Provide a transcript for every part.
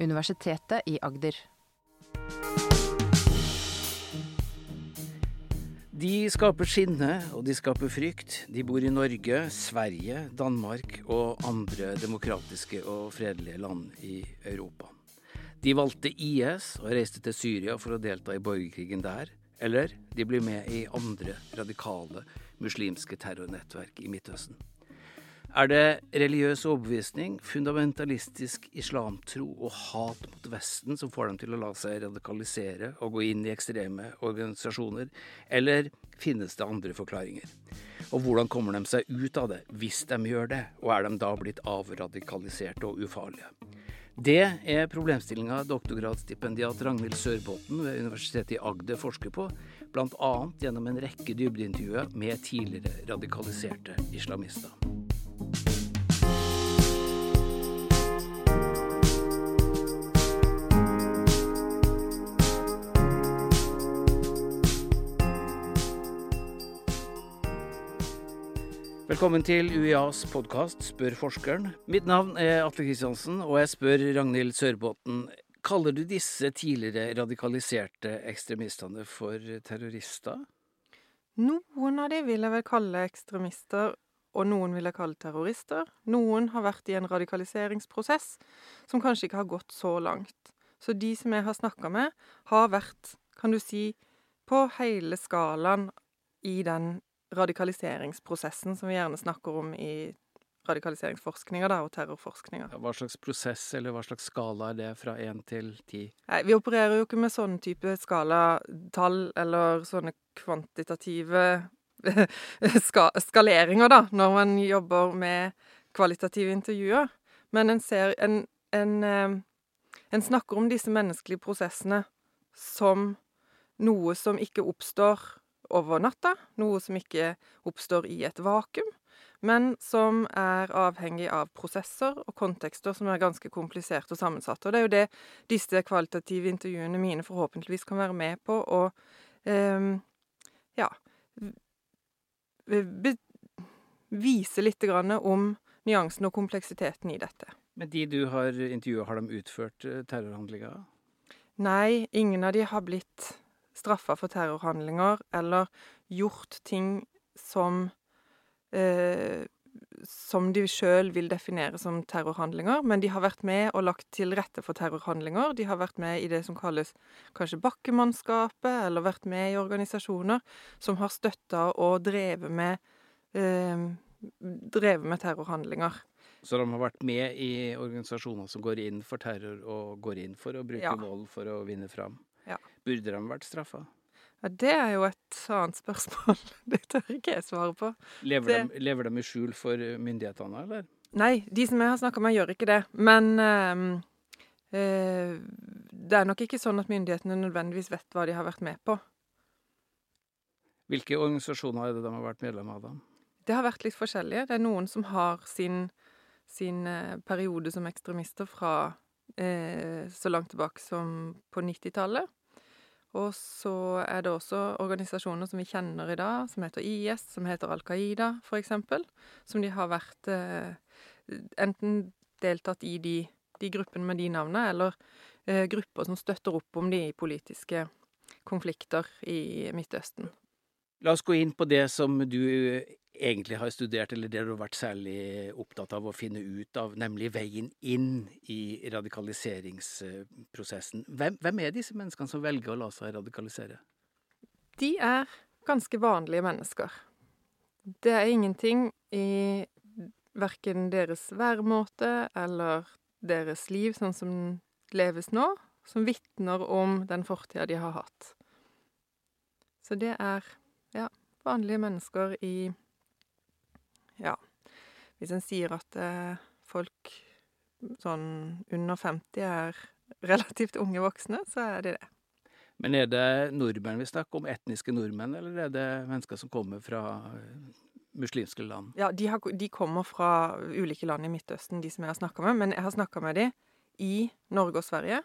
Universitetet i Agder. De skaper skinne, og de skaper frykt. De bor i Norge, Sverige, Danmark og andre demokratiske og fredelige land i Europa. De valgte IS og reiste til Syria for å delta i borgerkrigen der. Eller de blir med i andre radikale muslimske terrornettverk i Midtøsten. Er det religiøs overbevisning, fundamentalistisk islamtro og hat mot Vesten som får dem til å la seg radikalisere og gå inn i ekstreme organisasjoner, eller finnes det andre forklaringer? Og hvordan kommer de seg ut av det, hvis de gjør det, og er de da blitt avradikaliserte og ufarlige? Det er problemstillinga doktorgradsstipendiat Ragnhild Sørbotn ved Universitetet i Agder forsker på, bl.a. gjennom en rekke dybdeintervjuer med tidligere radikaliserte islamister. Velkommen til UiAs podkast Spør forskeren. Mitt navn er Atle Kristiansen, og jeg spør Ragnhild Sørbotn. Kaller du disse tidligere radikaliserte ekstremistene for terrorister? Noen av de vil jeg vel kalle ekstremister, og noen vil jeg kalle terrorister. Noen har vært i en radikaliseringsprosess som kanskje ikke har gått så langt. Så de som jeg har snakka med, har vært, kan du si, på hele skalaen i den radikaliseringsprosessen som vi gjerne snakker om i radikaliseringsforskninga og terrorforskninga. Hva slags prosess eller hva slags skala er det fra én til ti? Vi opererer jo ikke med sånn type skalatall eller sånne kvantitative ska skaleringer, da, når man jobber med kvalitative intervjuer. Men en ser en, en, eh, en snakker om disse menneskelige prosessene som noe som ikke oppstår over natta, noe som ikke oppstår i et vakuum, men som er avhengig av prosesser og kontekster som er ganske kompliserte og sammensatte. Og det er jo det disse kvalitative intervjuene mine forhåpentligvis kan være med på å eh, ja vise litt grann om nyansen og kompleksiteten i dette. Men de du har intervjua, har de utført eh, terrorhandlinger? Nei, ingen av de har blitt straffa for terrorhandlinger eller gjort ting som eh, som de sjøl vil definere som terrorhandlinger, men de har vært med og lagt til rette for terrorhandlinger. De har vært med i det som kalles kanskje bakkemannskapet, eller vært med i organisasjoner som har støtta og drevet med, eh, drevet med terrorhandlinger. Så de har vært med i organisasjoner som går inn for terror og går inn for å bruke ja. vold for å vinne fram? Burde de vært straffa? Ja, Det er jo et annet spørsmål. Det tør ikke jeg svare på. Lever, det... de, lever de i skjul for myndighetene, eller? Nei, de som jeg har snakka med, gjør ikke det. Men øh, øh, det er nok ikke sånn at myndighetene nødvendigvis vet hva de har vært med på. Hvilke organisasjoner er det de har vært medlem av, da? Det har vært litt forskjellige. Det er noen som har sin, sin eh, periode som ekstremister fra eh, så langt tilbake som på 90-tallet. Og så er det også organisasjoner som vi kjenner i dag, som heter IS, som heter Al Qaida, eksempel. Som de har vært eh, enten deltatt i de, de, gruppene med de navnene, eller eh, grupper som støtter opp om de politiske konflikter i Midtøsten. La oss gå inn på det som du egentlig har studert, eller det du har vært særlig opptatt av å finne ut av, nemlig veien inn i radikaliseringsprosessen. Hvem, hvem er disse menneskene som velger å la seg radikalisere? De er ganske vanlige mennesker. Det er ingenting i verken deres væremåte eller deres liv sånn som leves nå, som vitner om den fortida de har hatt. Så det er, ja, vanlige mennesker i ja. Hvis en sier at eh, folk sånn under 50 er relativt unge voksne, så er de det. Men er det nordmenn vi snakker om, etniske nordmenn, eller er det mennesker som kommer fra eh, muslimske land? Ja, de, har, de kommer fra ulike land i Midtøsten, de som jeg har snakka med. Men jeg har snakka med de i Norge og Sverige,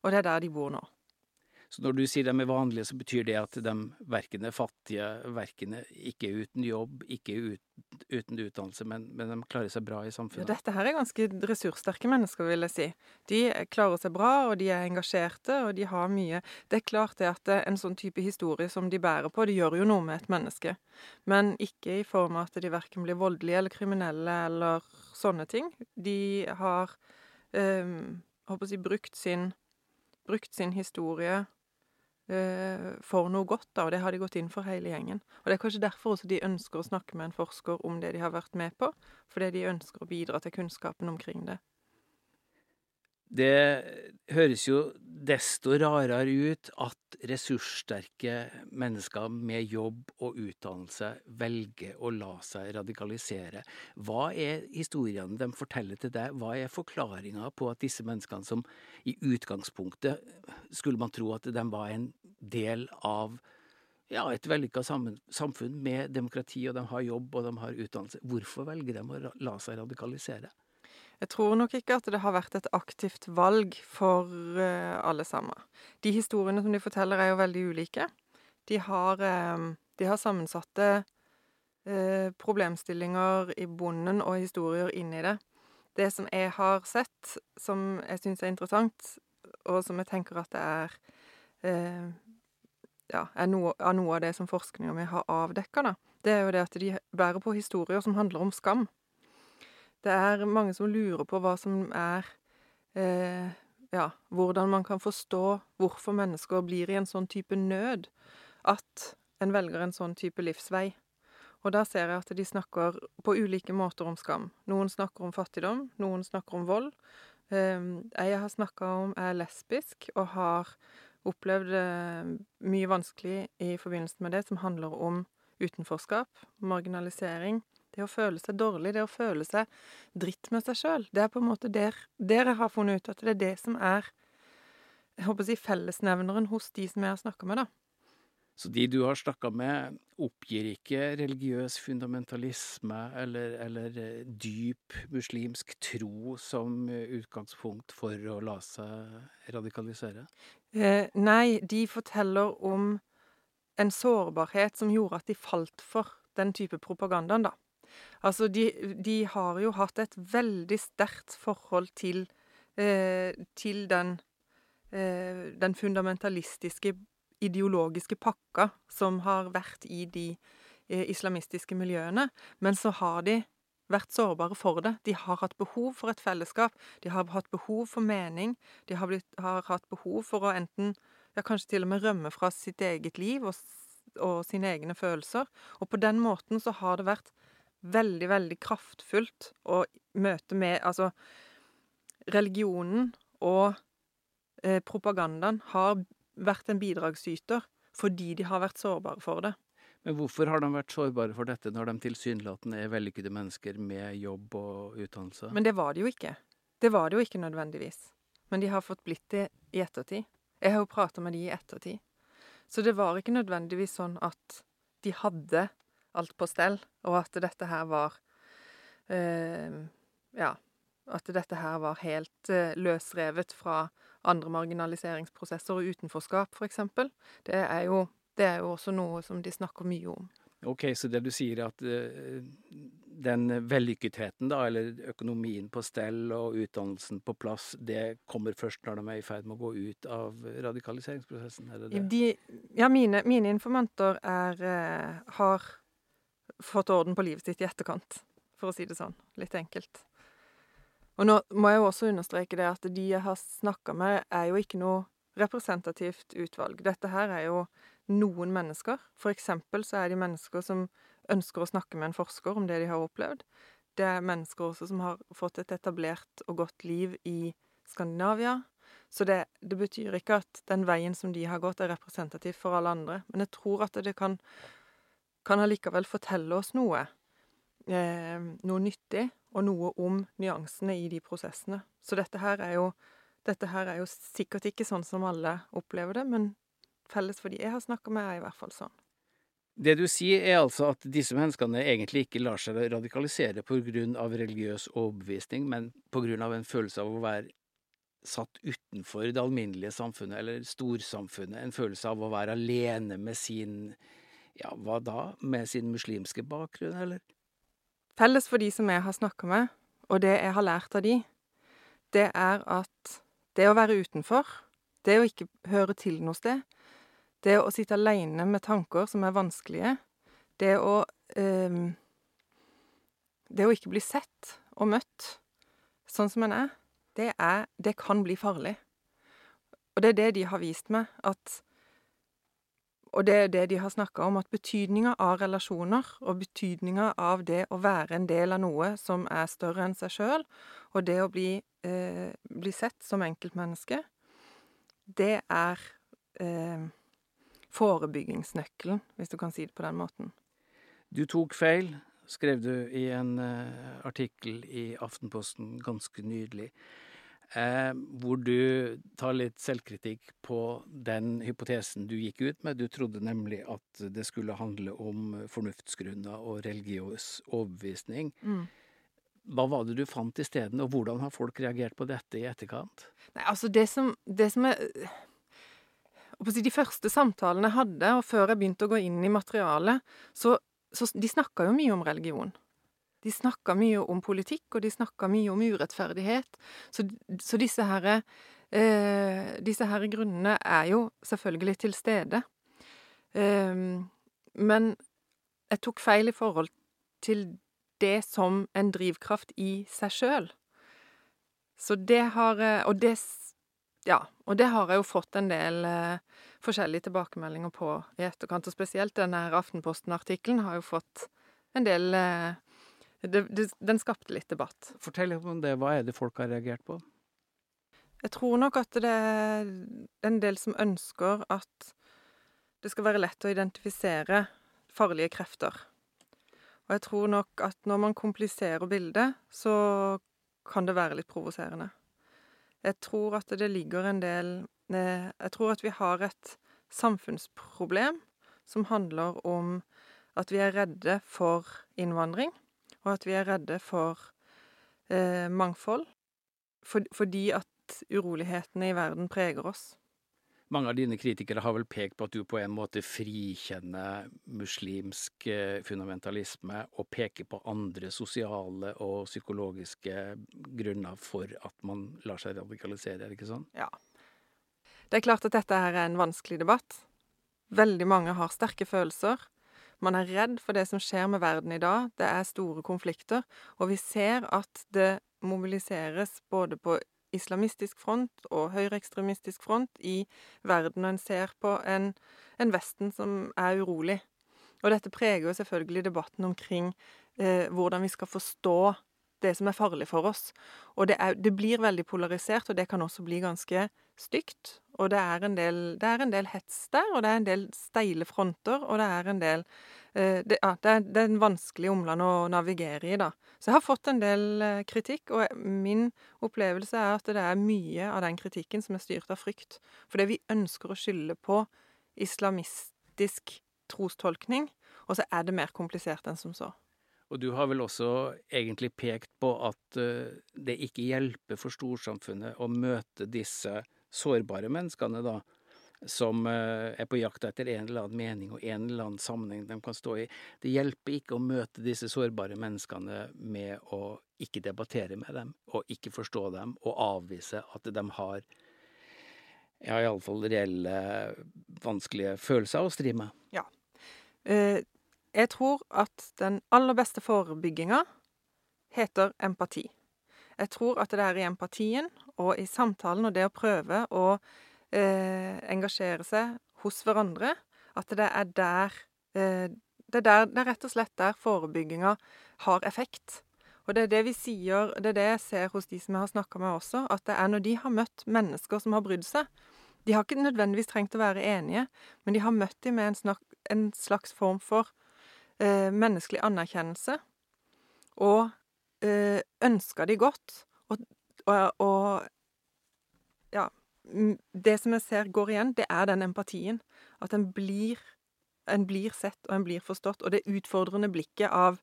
og det er der de bor nå. Så når du sier de er vanlige, så betyr det at de verken er fattige, verken er ikke er uten jobb, ikke er ut, uten utdannelse, men, men, de klarer seg bra i Ja, samfunnet? dette her er ganske ressurssterke mennesker, vil jeg si. De klarer seg bra, og de er engasjerte, og de har mye Det er klart det at en sånn type historie som de bærer på, det gjør jo noe med et menneske. Men ikke i form av at de verken blir voldelige eller kriminelle eller sånne ting. De har øh, håper å si, brukt sin, brukt sin historie eh, for noe godt, da, og det har de gått inn for hele gjengen. Og det er kanskje derfor også de ønsker å snakke med en forsker om det de har vært med på, fordi de ønsker å bidra til kunnskapen omkring det. Det høres jo desto rarere ut at ressurssterke mennesker med jobb og utdannelse velger å la seg radikalisere. Hva er historiene de forteller til deg? Hva er forklaringa på at disse menneskene som i utgangspunktet skulle man tro at de var en del av ja, et vellykka samfunn med demokrati, og de har jobb og de har utdannelse. Hvorfor velger de å la seg radikalisere? Jeg tror nok ikke at det har vært et aktivt valg for uh, alle sammen. De historiene som de forteller, er jo veldig ulike. De har, uh, de har sammensatte uh, problemstillinger i bonden og historier inni det. Det som jeg har sett, som jeg syns er interessant, og som jeg tenker at det er ja, er noe, av noe av det som forskninga mi har avdekka, det er jo det at de bærer på historier som handler om skam. Det er mange som lurer på hva som er eh, Ja, hvordan man kan forstå hvorfor mennesker blir i en sånn type nød at en velger en sånn type livsvei. Og da ser jeg at de snakker på ulike måter om skam. Noen snakker om fattigdom, noen snakker om vold. Eh, jeg har snakka om er lesbisk og har opplevd eh, mye vanskelig i forbindelse med det som handler om utenforskap, marginalisering, det å føle seg dårlig, det å føle seg dritt med seg sjøl, det er på en måte der, der jeg har funnet ut at det er det som er jeg håper å si fellesnevneren hos de som jeg har snakka med, da. Så de du har snakka med, oppgir ikke religiøs fundamentalisme eller, eller, dyp muslimsk tro som utgangspunkt for å la seg radikalisere? Eh, nei, de forteller om en sårbarhet som gjorde at de falt for den type propagandaen, da. Altså, de, de har jo hatt et veldig sterkt forhold til, eh, til den, eh, den fundamentalistiske, ideologiske pakka som har vært i de eh, islamistiske miljøene. Men så har de vært sårbare for det. De har hatt behov for et fellesskap. De har hatt behov for mening. De har, blitt, har hatt behov for å enten, ja, kanskje til og med rømme fra sitt eget liv og, og sine egne følelser. Og på den måten så har det vært veldig, veldig kraftfullt å møte med Altså, religionen og eh, propagandaen har vært en bidragsyter fordi de har vært sårbare for det. Men hvorfor har de vært sårbare for dette, når de tilsynelatende er vellykkede mennesker med jobb og utdannelse? Men det var det jo ikke. Det var det jo ikke nødvendigvis. Men de har fått blitt det i ettertid. Jeg har jo prata med de i ettertid. Så det var ikke nødvendigvis sånn at de hadde alt på stell, og at dette her var eh, Ja, at dette her var helt eh, løsrevet fra andre marginaliseringsprosesser og utenforskap, for eksempel. Det er jo det er jo også noe som de snakker mye om. Ok, så det du sier er at eh, den vellykketheten, da, eller økonomien på stell og utdannelsen på plass, det kommer først når de er i ferd med å gå ut av radikaliseringsprosessen? Er det det? De, ja, mine, mine informanter er, uh, har fått orden på livet sitt i etterkant, for å si det sånn. Litt enkelt. Og nå må jeg jo også understreke det at de jeg har snakka med, er jo ikke noe representativt utvalg. Dette her er jo noen mennesker. For eksempel så er de mennesker som ønsker å snakke med en forsker om det de har opplevd. Det er mennesker også som har fått et etablert og godt liv i Skandinavia. Så det, det betyr ikke at den veien som de har gått, er representativ for alle andre. Men jeg tror at det kan, kan allikevel fortelle oss noe. Eh, noe nyttig, og noe om nyansene i de prosessene. Så dette her er jo her er jo sikkert ikke sånn som alle opplever det, men felles for de jeg har snakka med, er i hvert fall sånn. Det du sier, er altså at disse menneskene egentlig ikke lar seg radikalisere pga. religiøs overbevisning, men pga. en følelse av å være satt utenfor det alminnelige samfunnet, eller storsamfunnet. En følelse av å være alene med sin ja, hva da? Med sin muslimske bakgrunn, eller? Felles for de som jeg har snakka med, og det jeg har lært av de, det er at det å være utenfor, det å ikke høre til noe sted, det å sitte aleine med tanker som er vanskelige, det å eh, Det å ikke bli sett og møtt sånn som en er, det er Det kan bli farlig. Og det er det de har vist meg, at Og det er det de har snakka om, at betydninga av relasjoner, og betydninga av det å være en del av noe som er større enn seg sjøl, og det å bli, eh, bli sett som enkeltmenneske, det er eh, forebyggingsnøkkelen, hvis du kan si det på den måten. Du tok feil, skrev du i en uh, artikkel i Aftenposten ganske nydelig, eh, hvor du tar litt selvkritikk på den hypotesen du gikk ut med. Du trodde nemlig at det skulle handle om fornuftsgrunner og religiøs overbevisning. Mm. Hva var det du fant isteden, og hvordan har folk reagert på dette i etterkant? Nei, altså det som, det som er De første samtalene jeg hadde, og før jeg begynte å gå inn i materialet, så, så de snakka jo mye om religion. De snakka mye om politikk, og de snakka mye om urettferdighet. Så, så disse, her, eh, disse her grunnene er jo selvfølgelig til stede. Eh, men jeg tok feil i forhold til det som en drivkraft i seg sjøl. Så det har eh, Og det ja, og det har jeg jo fått en del eh, forskjellige tilbakemeldinger på i etterkant. Og spesielt denne Aftenposten-artikkelen har jo fått en del eh, det, det, Den skapte litt debatt. Fortell om det. Hva er det folk har reagert på? Jeg tror nok at det er en del som ønsker at det skal være lett å identifisere farlige krefter. Og jeg tror nok at når man kompliserer bildet, så kan det være litt provoserende. Jeg tror at det ligger en del Jeg tror at vi har et samfunnsproblem som handler om at vi er redde for innvandring, og at vi er redde for eh, mangfold. For, fordi at urolighetene i verden preger oss. Mange av dine kritikere har vel pekt på at du på en måte frikjenner muslimsk eh, fundamentalisme og peker på andre sosiale og psykologiske grunner for at man lar seg radikalisere, er det ikke sånn? Ja. Det er klart at dette her er en vanskelig debatt. Veldig mange har sterke følelser. Man er redd for det som skjer med verden i dag. Det er store konflikter. Og vi ser at det mobiliseres både på islamistisk front og høyreekstremistisk front i verden, og en ser på en, en, Vesten som er urolig. Og dette preger jo selvfølgelig debatten omkring eh, hvordan vi skal forstå det som er farlig for oss. Og det, er, det, blir veldig polarisert, og det kan også bli ganske stygt. Og det er del, det er en del hets der, og det er en del steile fronter, og det er en del eh, det, ja, det, er, det, er, en vanskelig omland å navigere i, da. Så jeg har fått en del eh, kritikk, og min opplevelse er at det er mye av den kritikken som er styrt av frykt. Fordi vi ønsker å skylde på islamistisk trostolkning, og så er det mer komplisert enn som så. Og du har vel også egentlig pekt på at uh, det ikke hjelper for storsamfunnet å møte disse sårbare menneskene, da, som uh, er på jakt etter en eller annen mening og en eller annen sammenheng de kan stå i. Det hjelper ikke å møte disse sårbare menneskene med å ikke debattere med dem, og ikke forstå dem, og avvise at de har ja, iallfall reelle vanskelige følelser å stri med. Ja. Uh, jeg tror at den aller beste forebygginga heter empati. Jeg tror at det er i empatien og i samtalen og det å prøve å eh, engasjere seg hos hverandre, at det er der eh, det, er der, det er rett og slett der forebygginga har effekt. Og det er det vi sier, det er det jeg ser hos de som jeg har snakka med også, at det er når de har møtt mennesker som har brydd seg. De har ikke nødvendigvis trengt å være enige, men de har møtt dem med en, snak, en slags form for eh, menneskelig anerkjennelse, og ønsker de godt. Og, og, og, ja Det som jeg ser går igjen, det er den empatien. At en blir, en blir sett, og en blir forstått. Og det utfordrende blikket av,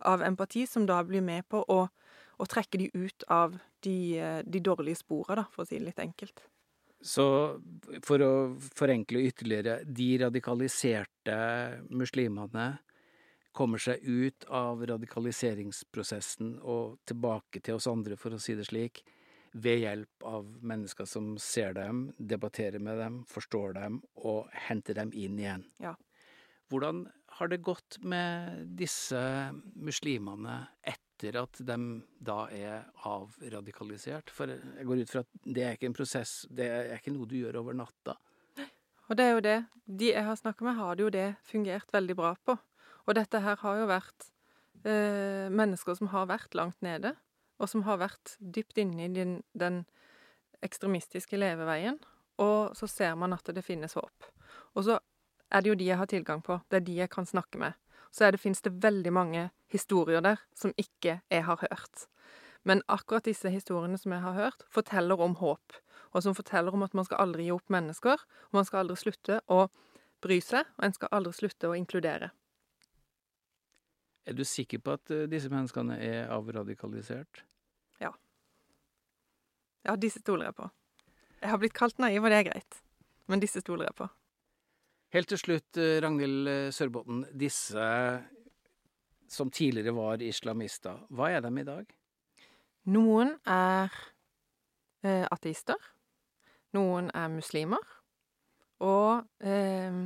av empati som da blir med på å, og trekke de ut av de, eh, de dårlige spora, da, for å si det litt enkelt. Så for å forenkle ytterligere, de radikaliserte muslimene kommer seg ut av radikaliseringsprosessen og tilbake til oss andre, for å si det slik, ved hjelp av mennesker som ser dem, debatterer med dem, forstår dem og henter dem inn igjen. Ja. Hvordan har det gått med disse muslimene etter at de da er avradikalisert? For jeg går ut fra at det er ikke en prosess, det er ikke noe du gjør over natta. Og det er jo det. De jeg har snakka med, har det jo det fungert veldig bra på. Og dette her har jo vært eh, mennesker som har vært langt nede, og som har vært dypt inne i den, den ekstremistiske leveveien. Og så ser man at det finnes håp. Og så er det jo de jeg har tilgang på. Det er de jeg kan snakke med. Så det, finnes det veldig mange historier der som ikke jeg har hørt. Men akkurat disse historiene som jeg har hørt, forteller om håp. Og som forteller om at man skal aldri gi opp mennesker, og man skal aldri slutte å bry seg, og en skal aldri slutte å inkludere. Er du sikker på at eh, disse menneskene er avradikalisert? Ja. Ja, disse stoler jeg på. Jeg har blitt kalt naiv, og det er greit. Men disse stoler jeg på. Helt til slutt, eh, Ragnhild eh, Sørbotn. Disse som tidligere var islamister, hva er de i dag? Noen er eh, ateister. Noen er muslimer. Og eh,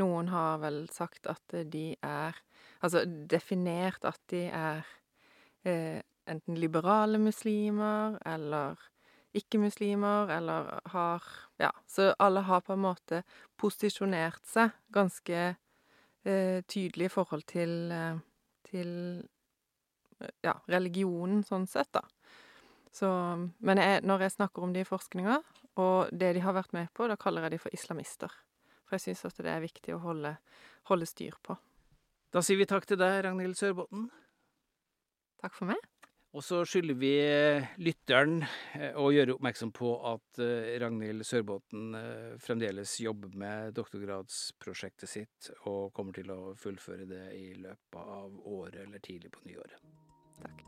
noen har vel sagt at de er Altså definert at de er eh, enten liberale muslimer eller ikke-muslimer, eller har Ja, så alle har på en måte posisjonert seg ganske eh, tydelig i forhold til, eh, til ja, religionen sånn sett, da. Så, men jeg, når jeg snakker om de i forskninga, og det de har vært med på, da kaller jeg de for islamister. For jeg syns at det er viktig å holde, holde styr på. Da sier vi takk til deg, Ragnhild Sørbotn. Takk for meg. Og så skylder vi eh, lytteren eh, å gjøre oppmerksom på at eh, Ragnhild Sørbotn fremdeles jobber med doktorgradsprosjektet sitt, og kommer til å fullføre det i løpet av året eller tidlig på nyåret. Takk.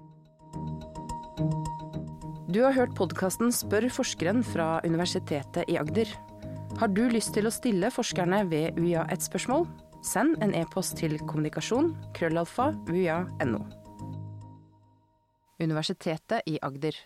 Du har hørt podkasten Spør forskeren fra Universitetet i Agder. Har du lyst til å stille forskerne ved UiA et spørsmål? Send en e-post til kommunikasjon krøllalfa uia.no. Universitetet i Agder.